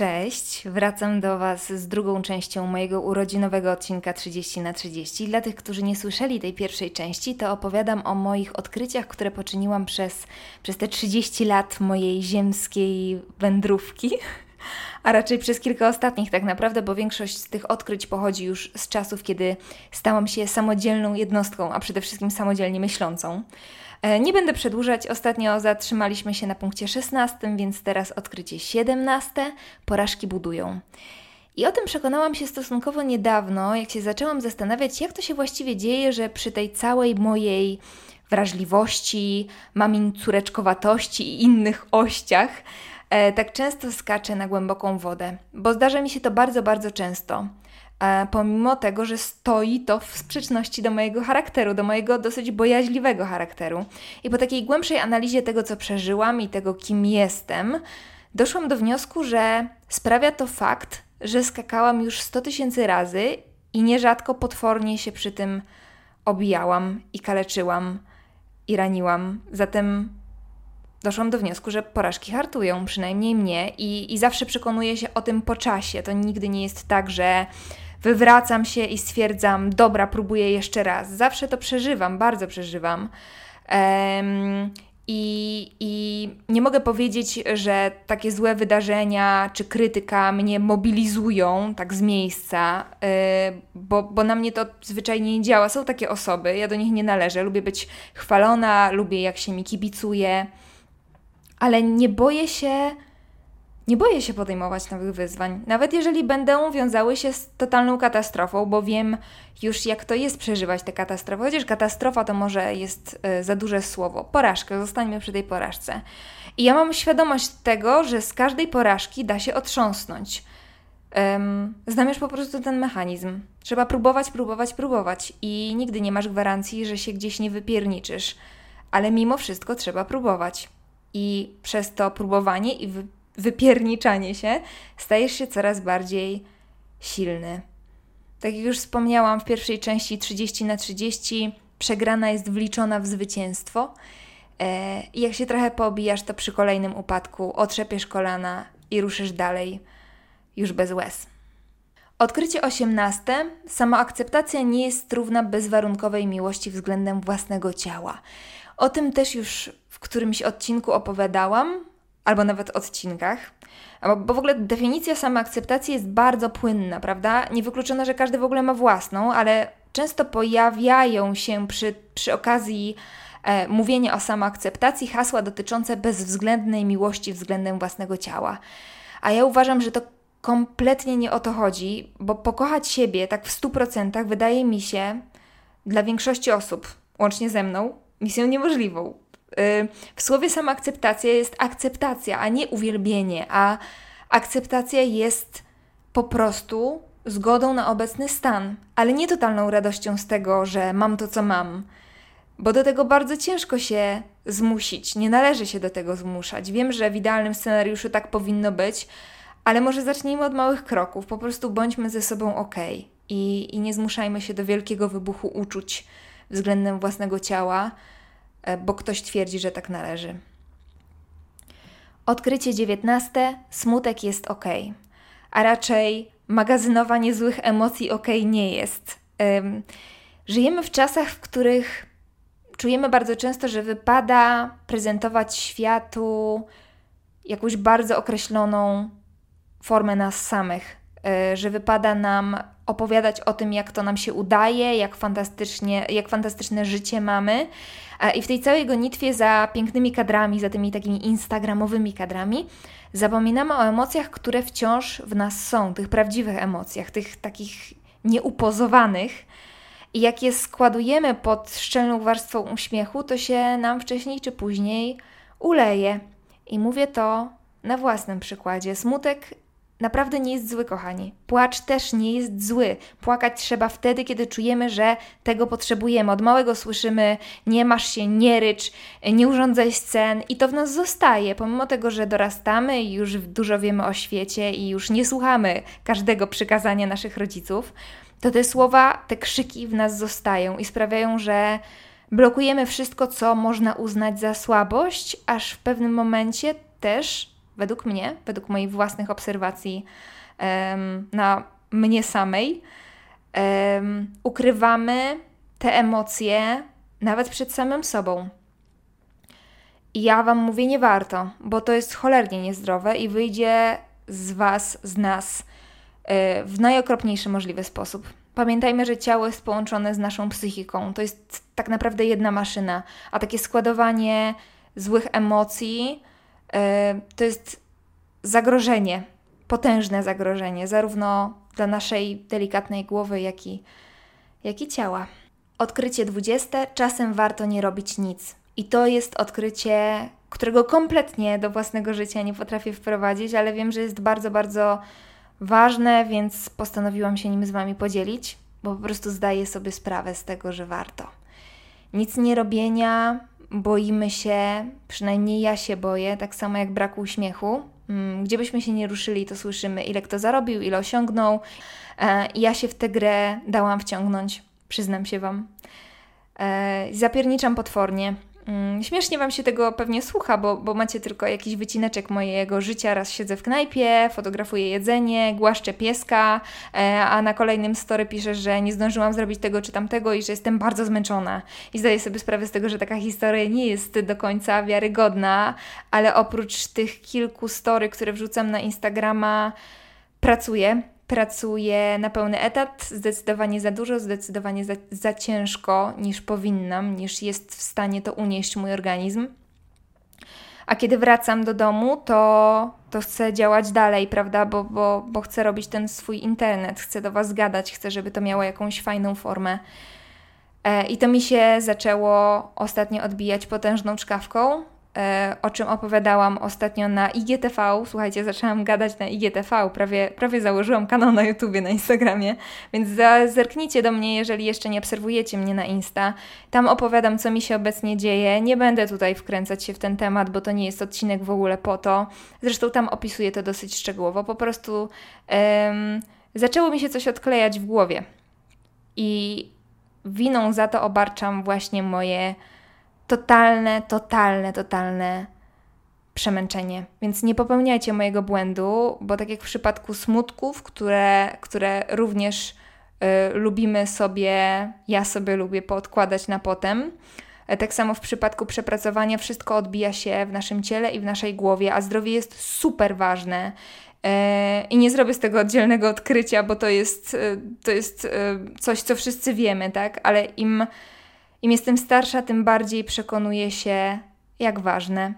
Cześć, wracam do Was z drugą częścią mojego urodzinowego odcinka 30 na 30. Dla tych, którzy nie słyszeli tej pierwszej części, to opowiadam o moich odkryciach, które poczyniłam przez, przez te 30 lat mojej ziemskiej wędrówki, a raczej przez kilka ostatnich tak naprawdę, bo większość z tych odkryć pochodzi już z czasów, kiedy stałam się samodzielną jednostką, a przede wszystkim samodzielnie myślącą. E, nie będę przedłużać. Ostatnio zatrzymaliśmy się na punkcie 16, więc teraz odkrycie 17. Porażki budują. I o tym przekonałam się stosunkowo niedawno, jak się zaczęłam zastanawiać, jak to się właściwie dzieje, że przy tej całej mojej wrażliwości, mamin córeczkowatości i innych ościach, e, tak często skaczę na głęboką wodę. Bo zdarza mi się to bardzo, bardzo często pomimo tego, że stoi to w sprzeczności do mojego charakteru, do mojego dosyć bojaźliwego charakteru. I po takiej głębszej analizie tego, co przeżyłam i tego, kim jestem, doszłam do wniosku, że sprawia to fakt, że skakałam już 100 tysięcy razy i nierzadko potwornie się przy tym obijałam i kaleczyłam i raniłam. Zatem doszłam do wniosku, że porażki hartują, przynajmniej mnie, i, i zawsze przekonuję się o tym po czasie. To nigdy nie jest tak, że wywracam się i stwierdzam, dobra, próbuję jeszcze raz. Zawsze to przeżywam, bardzo przeżywam. Um, i, I nie mogę powiedzieć, że takie złe wydarzenia czy krytyka mnie mobilizują tak z miejsca, yy, bo, bo na mnie to zwyczajnie nie działa. Są takie osoby, ja do nich nie należę. Lubię być chwalona, lubię jak się mi kibicuje, ale nie boję się nie boję się podejmować nowych wyzwań, nawet jeżeli będą wiązały się z totalną katastrofą, bo wiem już jak to jest przeżywać tę katastrofę, chociaż katastrofa to może jest y, za duże słowo. Porażka, zostańmy przy tej porażce. I ja mam świadomość tego, że z każdej porażki da się otrząsnąć. Znam już po prostu ten mechanizm. Trzeba próbować, próbować, próbować i nigdy nie masz gwarancji, że się gdzieś nie wypierniczysz. Ale mimo wszystko trzeba próbować. I przez to próbowanie i wy wypierniczanie się, stajesz się coraz bardziej silny. Tak jak już wspomniałam w pierwszej części 30 na 30, przegrana jest wliczona w zwycięstwo. E, I jak się trochę poobijasz, to przy kolejnym upadku otrzepiesz kolana i ruszysz dalej, już bez łez. Odkrycie 18. Samoakceptacja nie jest równa bezwarunkowej miłości względem własnego ciała. O tym też już w którymś odcinku opowiadałam, albo nawet odcinkach. Bo w ogóle definicja samoakceptacji jest bardzo płynna, prawda? Niewykluczone, że każdy w ogóle ma własną, ale często pojawiają się przy, przy okazji e, mówienia o samoakceptacji hasła dotyczące bezwzględnej miłości względem własnego ciała. A ja uważam, że to kompletnie nie o to chodzi, bo pokochać siebie tak w 100% wydaje mi się dla większości osób, łącznie ze mną, misją niemożliwą. Y, w słowie samoakceptacja jest akceptacja, a nie uwielbienie, a akceptacja jest po prostu zgodą na obecny stan, ale nie totalną radością z tego, że mam to, co mam. Bo do tego bardzo ciężko się zmusić, nie należy się do tego zmuszać. Wiem, że w idealnym scenariuszu tak powinno być, ale może zacznijmy od małych kroków. Po prostu bądźmy ze sobą ok i, i nie zmuszajmy się do wielkiego wybuchu uczuć względem własnego ciała bo ktoś twierdzi, że tak należy. Odkrycie 19. Smutek jest ok, a raczej magazynowanie złych emocji ok nie jest. Żyjemy w czasach, w których czujemy bardzo często, że wypada prezentować światu jakąś bardzo określoną formę nas samych, e, że wypada nam opowiadać o tym, jak to nam się udaje, jak, fantastycznie, jak fantastyczne życie mamy. I w tej całej gonitwie za pięknymi kadrami, za tymi takimi instagramowymi kadrami, zapominamy o emocjach, które wciąż w nas są, tych prawdziwych emocjach, tych takich nieupozowanych. I jak je składujemy pod szczelną warstwą uśmiechu, to się nam wcześniej czy później uleje. I mówię to na własnym przykładzie. Smutek naprawdę nie jest zły, kochani. Płacz też nie jest zły. Płakać trzeba wtedy, kiedy czujemy, że tego potrzebujemy. Od małego słyszymy: nie masz się, nie rycz, nie urządzaj scen, i to w nas zostaje, pomimo tego, że dorastamy i już dużo wiemy o świecie i już nie słuchamy każdego przykazania naszych rodziców. To te słowa, te krzyki w nas zostają i sprawiają, że blokujemy wszystko, co można uznać za słabość, aż w pewnym momencie też według mnie, według moich własnych obserwacji na mnie samej, ukrywamy te emocje nawet przed samym sobą. I ja Wam mówię, nie warto, bo to jest cholernie niezdrowe i wyjdzie z Was, z nas yy, w najokropniejszy możliwy sposób. Pamiętajmy, że ciało jest połączone z naszą psychiką. To jest tak naprawdę jedna maszyna, a takie składowanie złych emocji to jest zagrożenie, potężne zagrożenie, zarówno dla naszej delikatnej głowy, jak i, jak i ciała. Odkrycie 20. Czasem warto nie robić nic. I to jest odkrycie, którego kompletnie do własnego życia nie potrafię wprowadzić, ale wiem, że jest bardzo, bardzo ważne, więc postanowiłam się nim z Wami podzielić, bo po prostu zdaję sobie sprawę z tego, że warto. Nic nie robienia, boimy się, przynajmniej ja się boję, tak samo jak braku uśmiechu. Mm, gdzie byśmy się nie ruszyli, to słyszymy, ile kto zarobił, ile osiągnął. E, ja się w tę grę dałam wciągnąć, przyznam się Wam. E, zapierniczam potwornie. Mm, śmiesznie Wam się tego pewnie słucha, bo, bo macie tylko jakiś wycineczek mojego życia. Raz siedzę w knajpie, fotografuję jedzenie, głaszczę pieska, e, a na kolejnym story piszę, że nie zdążyłam zrobić tego czy tamtego i że jestem bardzo zmęczona. I zdaję sobie sprawę z tego, że taka historia nie jest do końca wiarygodna, ale oprócz tych kilku story, które wrzucam na Instagrama, pracuję pracuję na pełny etat, zdecydowanie za dużo, zdecydowanie za, za ciężko niż powinnam, niż jest w stanie to unieść mój organizm. A kiedy wracam do domu, to, to chcę działać dalej, prawda? Bo, bo, bo chcę robić ten swój internet, chcę do Was gadać, chcę, żeby to miało jakąś fajną formę. E, I to mi się zaczęło ostatnio odbijać potężną czkawką. E, o czym opowiadałam ostatnio na IGTV. Słuchajcie, zaczęłam gadać na IGTV, prawie, prawie założyłam kanał na YouTubie, na Instagramie, więc zerknijcie do mnie, jeżeli jeszcze nie obserwujecie mnie na Insta. Tam opowiadam, co mi się obecnie dzieje. Nie będę tutaj wkręcać się w ten temat, bo to nie jest odcinek w ogóle po to. Zresztą tam opisuję to dosyć szczegółowo. Po prostu um, zaczęło mi się coś odklejać w głowie. I winą za to obarczam właśnie moje totalne, totalne, totalne przemęczenie. Więc nie popełniajcie mojego błędu, bo tak jak w przypadku smutków, które, które również y, lubimy sobie, ja sobie lubię poodkładać na potem, e, tak samo w przypadku przepracowania wszystko odbija się w naszym ciele i w naszej głowie, a zdrowie jest super ważne. E, I nie zrobię z tego oddzielnego odkrycia, bo to jest, to jest coś, co wszyscy wiemy, tak? Ale im im jestem starsza, tym bardziej przekonuję się, jak ważne.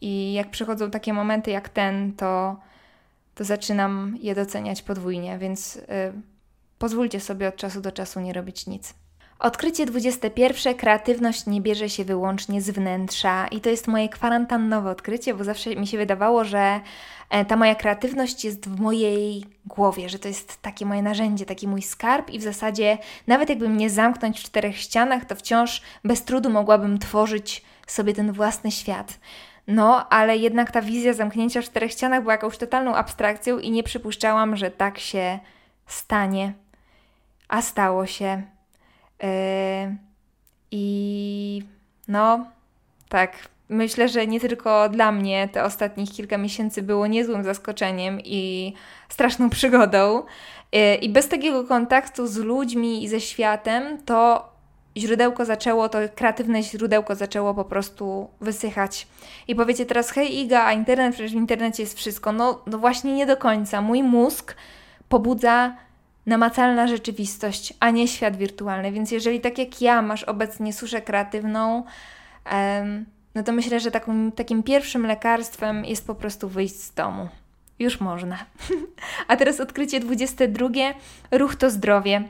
I jak przychodzą takie momenty jak ten, to, to zaczynam je doceniać podwójnie, więc yy, pozwólcie sobie od czasu do czasu nie robić nic. Odkrycie 21. Kreatywność nie bierze się wyłącznie z wnętrza i to jest moje kwarantannowe odkrycie, bo zawsze mi się wydawało, że e, ta moja kreatywność jest w mojej głowie, że to jest takie moje narzędzie, taki mój skarb i w zasadzie nawet jakby mnie zamknąć w czterech ścianach, to wciąż bez trudu mogłabym tworzyć sobie ten własny świat. No, ale jednak ta wizja zamknięcia w czterech ścianach była jakąś totalną abstrakcją i nie przypuszczałam, że tak się stanie. A stało się. Yy, I no, tak. Myślę, że nie tylko dla mnie te ostatnich kilka miesięcy było niezłym zaskoczeniem i straszną przygodą. Yy, I bez takiego kontaktu z ludźmi i ze światem, to źródełko zaczęło, to kreatywne źródełko zaczęło po prostu wysychać. I powiecie teraz, hej Iga, a internet, przecież w internecie jest wszystko. No, no właśnie nie do końca. Mój mózg pobudza namacalna rzeczywistość, a nie świat wirtualny. Więc jeżeli tak jak ja masz obecnie suszę kreatywną, no to myślę, że taką, takim pierwszym lekarstwem jest po prostu wyjść z domu. Już można. a teraz odkrycie 22. Ruch to zdrowie.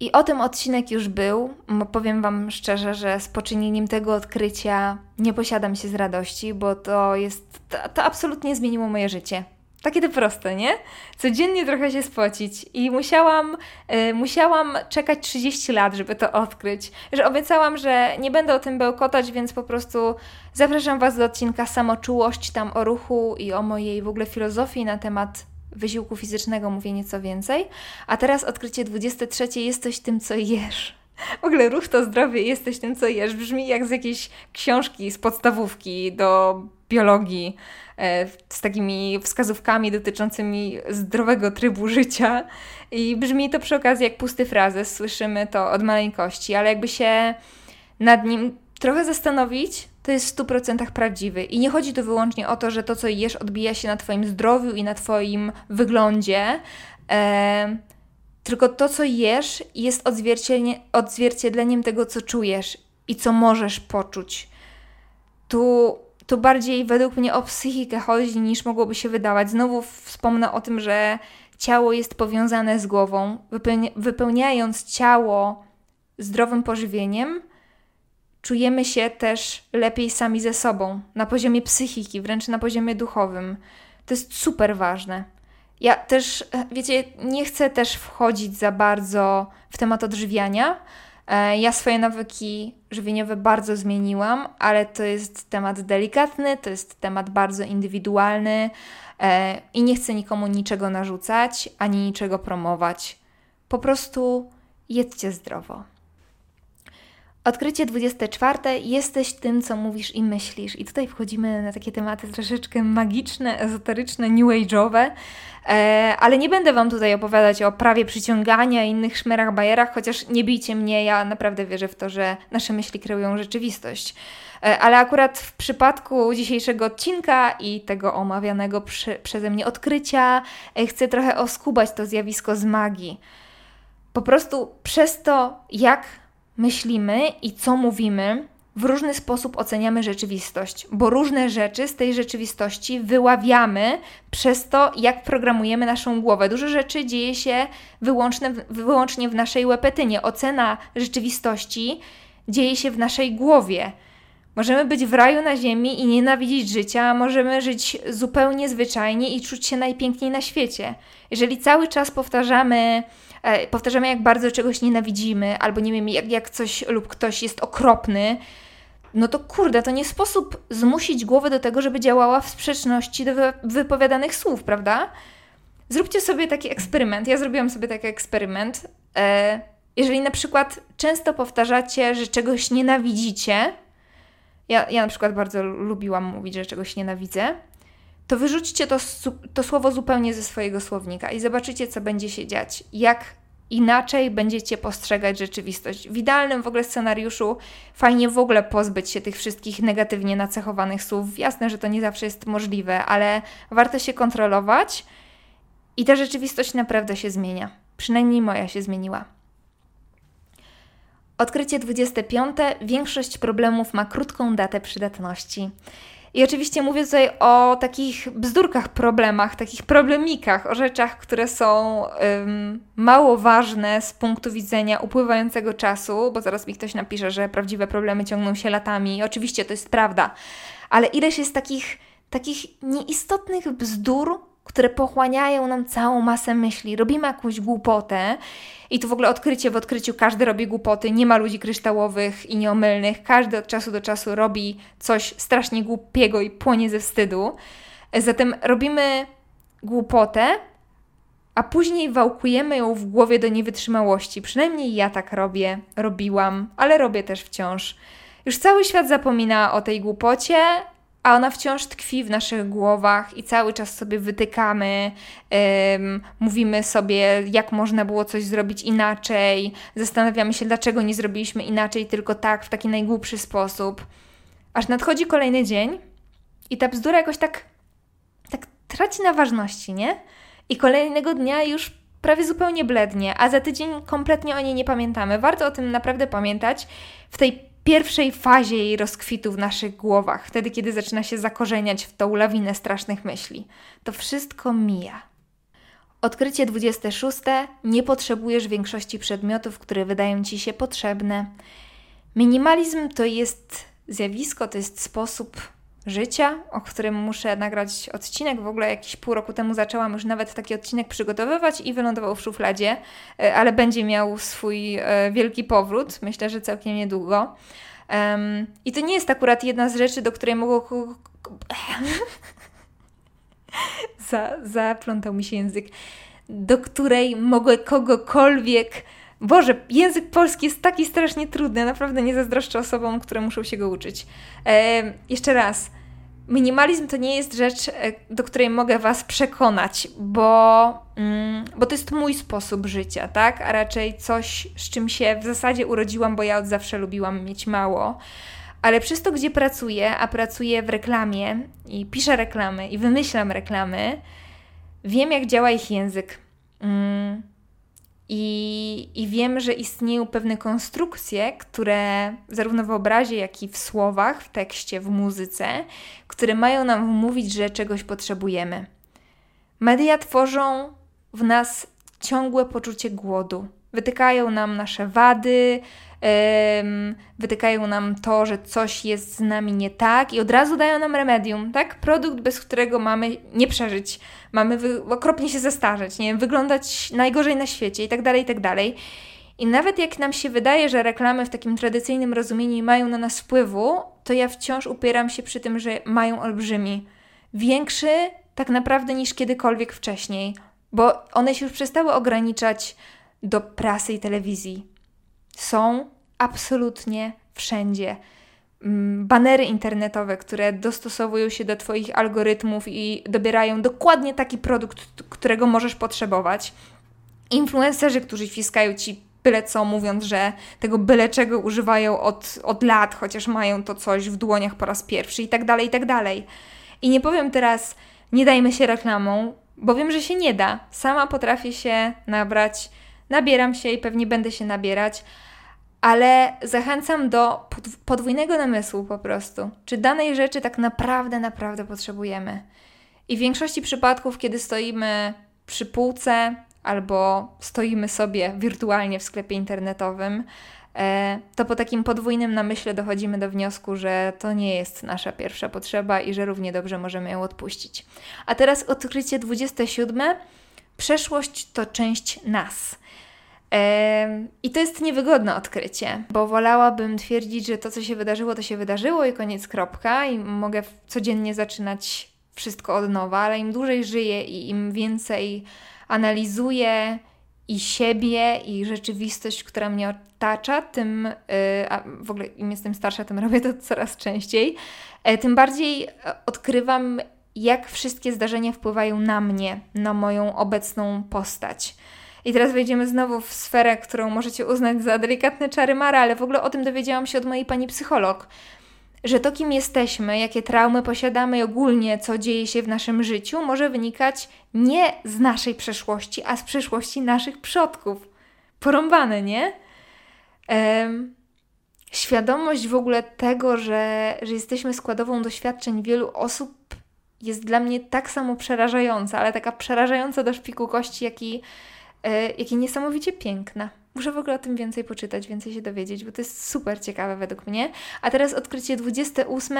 I o tym odcinek już był. Powiem Wam szczerze, że z poczynieniem tego odkrycia nie posiadam się z radości, bo to jest. To, to absolutnie zmieniło moje życie. Takie to proste, nie? Codziennie trochę się spocić i musiałam, yy, musiałam czekać 30 lat, żeby to odkryć. Że obiecałam, że nie będę o tym bełkotać, więc po prostu zapraszam Was do odcinka Samoczułość, tam o ruchu i o mojej w ogóle filozofii na temat wysiłku fizycznego mówię nieco więcej. A teraz odkrycie 23 jest coś tym, co jesz. W ogóle ruch to zdrowie, jesteś tym, co jesz. Brzmi jak z jakiejś książki z podstawówki do biologii, e, z takimi wskazówkami dotyczącymi zdrowego trybu życia. I brzmi to przy okazji jak pusty frazes, słyszymy to od maleńkości, ale jakby się nad nim trochę zastanowić, to jest w 100% prawdziwy. I nie chodzi tu wyłącznie o to, że to, co jesz, odbija się na Twoim zdrowiu i na Twoim wyglądzie. E, tylko to, co jesz, jest odzwierciedleniem tego, co czujesz i co możesz poczuć. Tu, tu bardziej według mnie o psychikę chodzi niż mogłoby się wydawać. Znowu wspomnę o tym, że ciało jest powiązane z głową. wypełniając ciało zdrowym pożywieniem, czujemy się też lepiej sami ze sobą, na poziomie psychiki, wręcz na poziomie duchowym. To jest super ważne. Ja też, wiecie, nie chcę też wchodzić za bardzo w temat odżywiania. E, ja swoje nawyki żywieniowe bardzo zmieniłam, ale to jest temat delikatny, to jest temat bardzo indywidualny e, i nie chcę nikomu niczego narzucać ani niczego promować. Po prostu jedzcie zdrowo. Odkrycie 24. Jesteś tym, co mówisz i myślisz. I tutaj wchodzimy na takie tematy troszeczkę magiczne, ezoteryczne, new age'owe. E, ale nie będę Wam tutaj opowiadać o prawie przyciągania i innych szmerach, bajerach, chociaż nie bijcie mnie, ja naprawdę wierzę w to, że nasze myśli kreują rzeczywistość. E, ale akurat w przypadku dzisiejszego odcinka i tego omawianego przy, przeze mnie odkrycia, e, chcę trochę oskubać to zjawisko z magii. Po prostu przez to, jak myślimy i co mówimy, w różny sposób oceniamy rzeczywistość, bo różne rzeczy z tej rzeczywistości wyławiamy przez to, jak programujemy naszą głowę. Dużo rzeczy dzieje się wyłącznie, wyłącznie w naszej łepetynie. Ocena rzeczywistości dzieje się w naszej głowie. Możemy być w raju na ziemi i nienawidzić życia, możemy żyć zupełnie zwyczajnie i czuć się najpiękniej na świecie. Jeżeli cały czas powtarzamy, powtarzamy, jak bardzo czegoś nienawidzimy, albo nie wiem, jak, jak coś lub ktoś jest okropny, no to kurde, to nie sposób zmusić głowę do tego, żeby działała w sprzeczności do wypowiadanych słów, prawda? Zróbcie sobie taki eksperyment. Ja zrobiłam sobie taki eksperyment. E, jeżeli na przykład często powtarzacie, że czegoś nienawidzicie, ja, ja na przykład bardzo lubiłam mówić, że czegoś nienawidzę, to wyrzućcie to, to słowo zupełnie ze swojego słownika i zobaczycie, co będzie się dziać. Jak inaczej będziecie postrzegać rzeczywistość. W idealnym w ogóle scenariuszu fajnie w ogóle pozbyć się tych wszystkich negatywnie nacechowanych słów. Jasne, że to nie zawsze jest możliwe, ale warto się kontrolować i ta rzeczywistość naprawdę się zmienia. Przynajmniej moja się zmieniła. Odkrycie 25. Większość problemów ma krótką datę przydatności. I oczywiście mówię tutaj o takich bzdurkach, problemach, takich problemikach, o rzeczach, które są um, mało ważne z punktu widzenia upływającego czasu, bo zaraz mi ktoś napisze, że prawdziwe problemy ciągną się latami. I oczywiście to jest prawda, ale ileś jest takich, takich nieistotnych bzdur, które pochłaniają nam całą masę myśli. Robimy jakąś głupotę i tu w ogóle odkrycie w odkryciu, każdy robi głupoty, nie ma ludzi kryształowych i nieomylnych, każdy od czasu do czasu robi coś strasznie głupiego i płonie ze wstydu. Zatem robimy głupotę, a później wałkujemy ją w głowie do niewytrzymałości. Przynajmniej ja tak robię, robiłam, ale robię też wciąż. Już cały świat zapomina o tej głupocie, a ona wciąż tkwi w naszych głowach i cały czas sobie wytykamy, um, mówimy sobie, jak można było coś zrobić inaczej, zastanawiamy się, dlaczego nie zrobiliśmy inaczej, tylko tak, w taki najgłupszy sposób. Aż nadchodzi kolejny dzień i ta bzdura jakoś tak, tak traci na ważności, nie? I kolejnego dnia już prawie zupełnie blednie, a za tydzień kompletnie o niej nie pamiętamy. Warto o tym naprawdę pamiętać w tej pierwszej fazie jej rozkwitu w naszych głowach, wtedy kiedy zaczyna się zakorzeniać w tą lawinę strasznych myśli. To wszystko mija. Odkrycie 26. Nie potrzebujesz większości przedmiotów, które wydają ci się potrzebne. Minimalizm to jest zjawisko, to jest sposób życia, o którym muszę nagrać odcinek. W ogóle jakiś pół roku temu zaczęłam już nawet taki odcinek przygotowywać i wylądował w szufladzie, e, ale będzie miał swój e, wielki powrót, myślę, że całkiem niedługo. Um, I to nie jest akurat jedna z rzeczy, do której mogę. Za, zaplątał mi się język. Do której mogę kogokolwiek Boże, język polski jest taki strasznie trudny, naprawdę nie zazdroszczę osobom, które muszą się go uczyć. E, jeszcze raz. Minimalizm to nie jest rzecz, e, do której mogę Was przekonać, bo, mm, bo to jest mój sposób życia, tak? A raczej coś, z czym się w zasadzie urodziłam, bo ja od zawsze lubiłam mieć mało. Ale przez to, gdzie pracuję, a pracuję w reklamie i piszę reklamy i wymyślam reklamy, wiem, jak działa ich język. Mm. I, I wiem, że istnieją pewne konstrukcje, które zarówno w obrazie, jak i w słowach, w tekście, w muzyce, które mają nam mówić, że czegoś potrzebujemy. Media tworzą w nas ciągłe poczucie głodu. Wytykają nam nasze wady, wytykają nam to, że coś jest z nami nie tak i od razu dają nam remedium, tak? Produkt, bez którego mamy nie przeżyć, mamy okropnie się zestarzeć, nie wyglądać najgorzej na świecie i tak dalej, i tak dalej. I nawet jak nam się wydaje, że reklamy w takim tradycyjnym rozumieniu mają na nas wpływu, to ja wciąż upieram się przy tym, że mają olbrzymi. Większy tak naprawdę niż kiedykolwiek wcześniej, bo one się już przestały ograniczać do prasy i telewizji. Są absolutnie wszędzie. Mm, banery internetowe, które dostosowują się do Twoich algorytmów i dobierają dokładnie taki produkt, którego możesz potrzebować. Influencerzy, którzy wciskają Ci byle co, mówiąc, że tego byle czego używają od, od lat, chociaż mają to coś w dłoniach po raz pierwszy i tak dalej, i tak dalej. I nie powiem teraz, nie dajmy się reklamą, bo wiem, że się nie da. Sama potrafię się nabrać, nabieram się i pewnie będę się nabierać, ale zachęcam do podwójnego namysłu po prostu. Czy danej rzeczy tak naprawdę, naprawdę potrzebujemy? I w większości przypadków, kiedy stoimy przy półce albo stoimy sobie wirtualnie w sklepie internetowym, e, to po takim podwójnym namyśle dochodzimy do wniosku, że to nie jest nasza pierwsza potrzeba i że równie dobrze możemy ją odpuścić. A teraz odkrycie 27. Przeszłość to część nas. I to jest niewygodne odkrycie, bo wolałabym twierdzić, że to, co się wydarzyło, to się wydarzyło i koniec, kropka, i mogę codziennie zaczynać wszystko od nowa, ale im dłużej żyję i im więcej analizuję i siebie, i rzeczywistość, która mnie otacza, tym, y, a w ogóle im jestem starsza, tym robię to coraz częściej, e, tym bardziej e, odkrywam, jak wszystkie zdarzenia wpływają na mnie, na moją obecną postać. I teraz wejdziemy znowu w sferę, którą możecie uznać za delikatne czary mara, ale w ogóle o tym dowiedziałam się od mojej pani psycholog. Że to, kim jesteśmy, jakie traumy posiadamy i ogólnie co dzieje się w naszym życiu, może wynikać nie z naszej przeszłości, a z przeszłości naszych przodków. Porąbane, nie? Ehm, świadomość w ogóle tego, że, że jesteśmy składową doświadczeń wielu osób, jest dla mnie tak samo przerażająca, ale taka przerażająca do szpiku kości, jak i jakie niesamowicie piękna. Muszę w ogóle o tym więcej poczytać, więcej się dowiedzieć, bo to jest super ciekawe według mnie. A teraz odkrycie 28.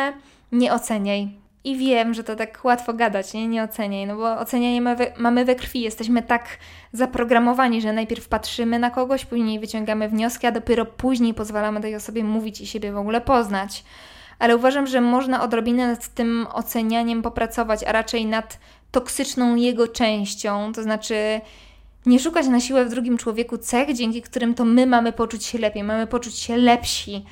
Nie oceniaj. I wiem, że to tak łatwo gadać, nie? Nie oceniaj, no bo ocenianie mamy we, mamy we krwi. Jesteśmy tak zaprogramowani, że najpierw patrzymy na kogoś, później wyciągamy wnioski, a dopiero później pozwalamy tej osobie mówić i siebie w ogóle poznać. Ale uważam, że można odrobinę nad tym ocenianiem popracować, a raczej nad toksyczną jego częścią, to znaczy nie szukać na siłę w drugim człowieku cech, dzięki którym to my mamy poczuć się lepiej, mamy poczuć się lepsi,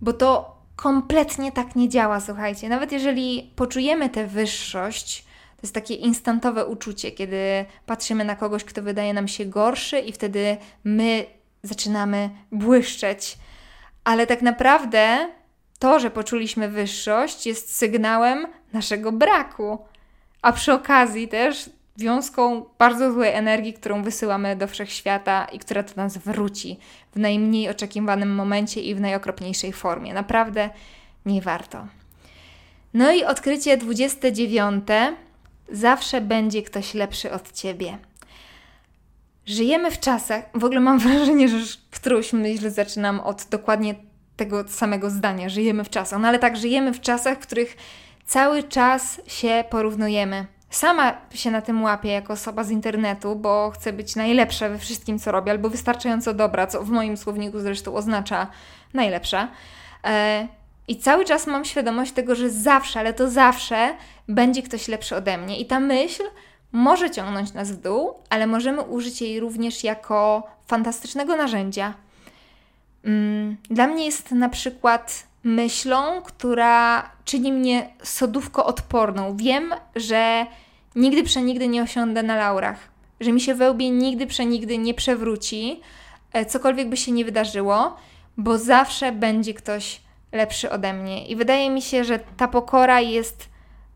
bo to kompletnie tak nie działa, słuchajcie. Nawet jeżeli poczujemy tę wyższość, to jest takie instantowe uczucie, kiedy patrzymy na kogoś, kto wydaje nam się gorszy, i wtedy my zaczynamy błyszczeć. Ale tak naprawdę to, że poczuliśmy wyższość, jest sygnałem naszego braku. A przy okazji też wiązką bardzo złej energii, którą wysyłamy do wszechświata i która do nas wróci w najmniej oczekiwanym momencie i w najokropniejszej formie. Naprawdę nie warto. No i odkrycie 29. Zawsze będzie ktoś lepszy od ciebie. Żyjemy w czasach, w ogóle mam wrażenie, że którąś myśl zaczynam od dokładnie tego samego zdania. Żyjemy w czasach, no ale tak, żyjemy w czasach, w których cały czas się porównujemy sama się na tym łapię jako osoba z internetu, bo chcę być najlepsza we wszystkim, co robię, albo wystarczająco dobra, co w moim słowniku zresztą oznacza najlepsza. E, I cały czas mam świadomość tego, że zawsze, ale to zawsze będzie ktoś lepszy ode mnie. I ta myśl może ciągnąć nas w dół, ale możemy użyć jej również jako fantastycznego narzędzia. Mm, dla mnie jest na przykład myślą, która czyni mnie sodówko odporną. Wiem, że nigdy przenigdy nie osiądę na laurach, że mi się wełbie nigdy przenigdy nie przewróci, e, cokolwiek by się nie wydarzyło, bo zawsze będzie ktoś lepszy ode mnie. I wydaje mi się, że ta pokora jest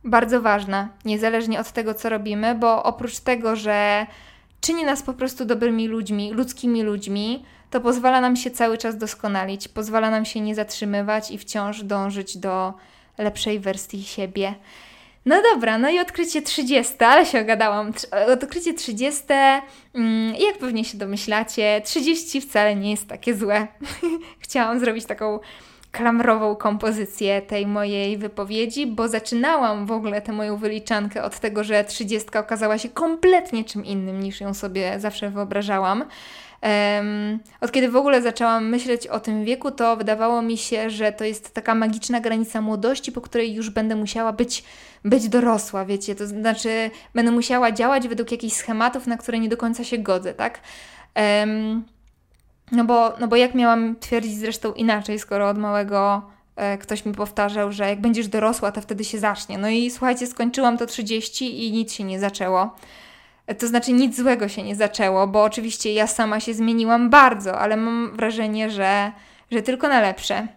bardzo ważna, niezależnie od tego, co robimy, bo oprócz tego, że czyni nas po prostu dobrymi ludźmi, ludzkimi ludźmi, to pozwala nam się cały czas doskonalić, pozwala nam się nie zatrzymywać i wciąż dążyć do lepszej wersji siebie. No dobra, no i odkrycie 30, ale się ogadałam. Odkrycie 30, mm, jak pewnie się domyślacie, 30 wcale nie jest takie złe. Chciałam zrobić taką klamrową kompozycję tej mojej wypowiedzi, bo zaczynałam w ogóle tę moją wyliczankę od tego, że 30 okazała się kompletnie czym innym niż ją sobie zawsze wyobrażałam. Od kiedy w ogóle zaczęłam myśleć o tym wieku, to wydawało mi się, że to jest taka magiczna granica młodości, po której już będę musiała być, być dorosła, wiecie, to znaczy będę musiała działać według jakichś schematów, na które nie do końca się godzę, tak? Um, no, bo, no bo jak miałam twierdzić zresztą inaczej, skoro od małego e, ktoś mi powtarzał, że jak będziesz dorosła, to wtedy się zacznie. No i słuchajcie, skończyłam to 30 i nic się nie zaczęło. To znaczy nic złego się nie zaczęło, bo oczywiście ja sama się zmieniłam bardzo, ale mam wrażenie, że, że tylko na lepsze.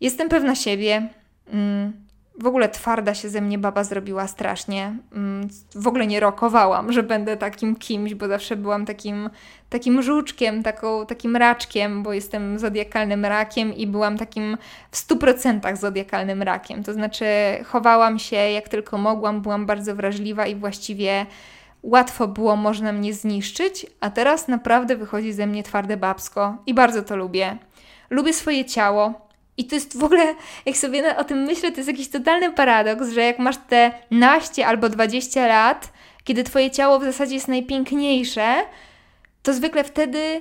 Jestem pewna siebie. Mm, w ogóle twarda się ze mnie baba zrobiła strasznie. Mm, w ogóle nie rokowałam, że będę takim kimś, bo zawsze byłam takim, takim żuczkiem, taką, takim raczkiem, bo jestem zodiakalnym rakiem i byłam takim w stu procentach zodiakalnym rakiem. To znaczy chowałam się jak tylko mogłam, byłam bardzo wrażliwa i właściwie łatwo było można mnie zniszczyć, a teraz naprawdę wychodzi ze mnie twarde babsko i bardzo to lubię. Lubię swoje ciało. I to jest w ogóle, jak sobie o tym myślę, to jest jakiś totalny paradoks, że jak masz te naście albo 20 lat, kiedy twoje ciało w zasadzie jest najpiękniejsze, to zwykle wtedy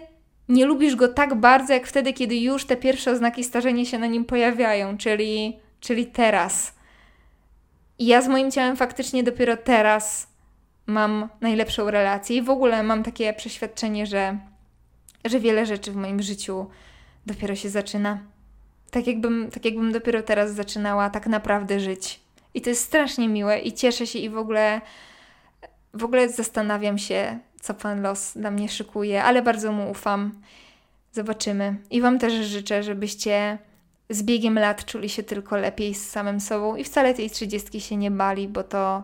nie lubisz go tak bardzo, jak wtedy, kiedy już te pierwsze oznaki starzenia się na nim pojawiają, czyli, czyli teraz. I ja z moim ciałem faktycznie dopiero teraz mam najlepszą relację i w ogóle mam takie przeświadczenie, że, że wiele rzeczy w moim życiu dopiero się zaczyna. Tak jakbym, tak jakbym dopiero teraz zaczynała tak naprawdę żyć. I to jest strasznie miłe i cieszę się i w ogóle w ogóle zastanawiam się, co Pan Los dla mnie szykuje, ale bardzo mu ufam. Zobaczymy. I Wam też życzę, żebyście z biegiem lat czuli się tylko lepiej z samym sobą i wcale tej trzydziestki się nie bali, bo to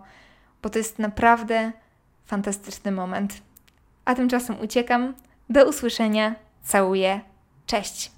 bo to jest naprawdę fantastyczny moment. A tymczasem uciekam. Do usłyszenia. Całuję. Cześć.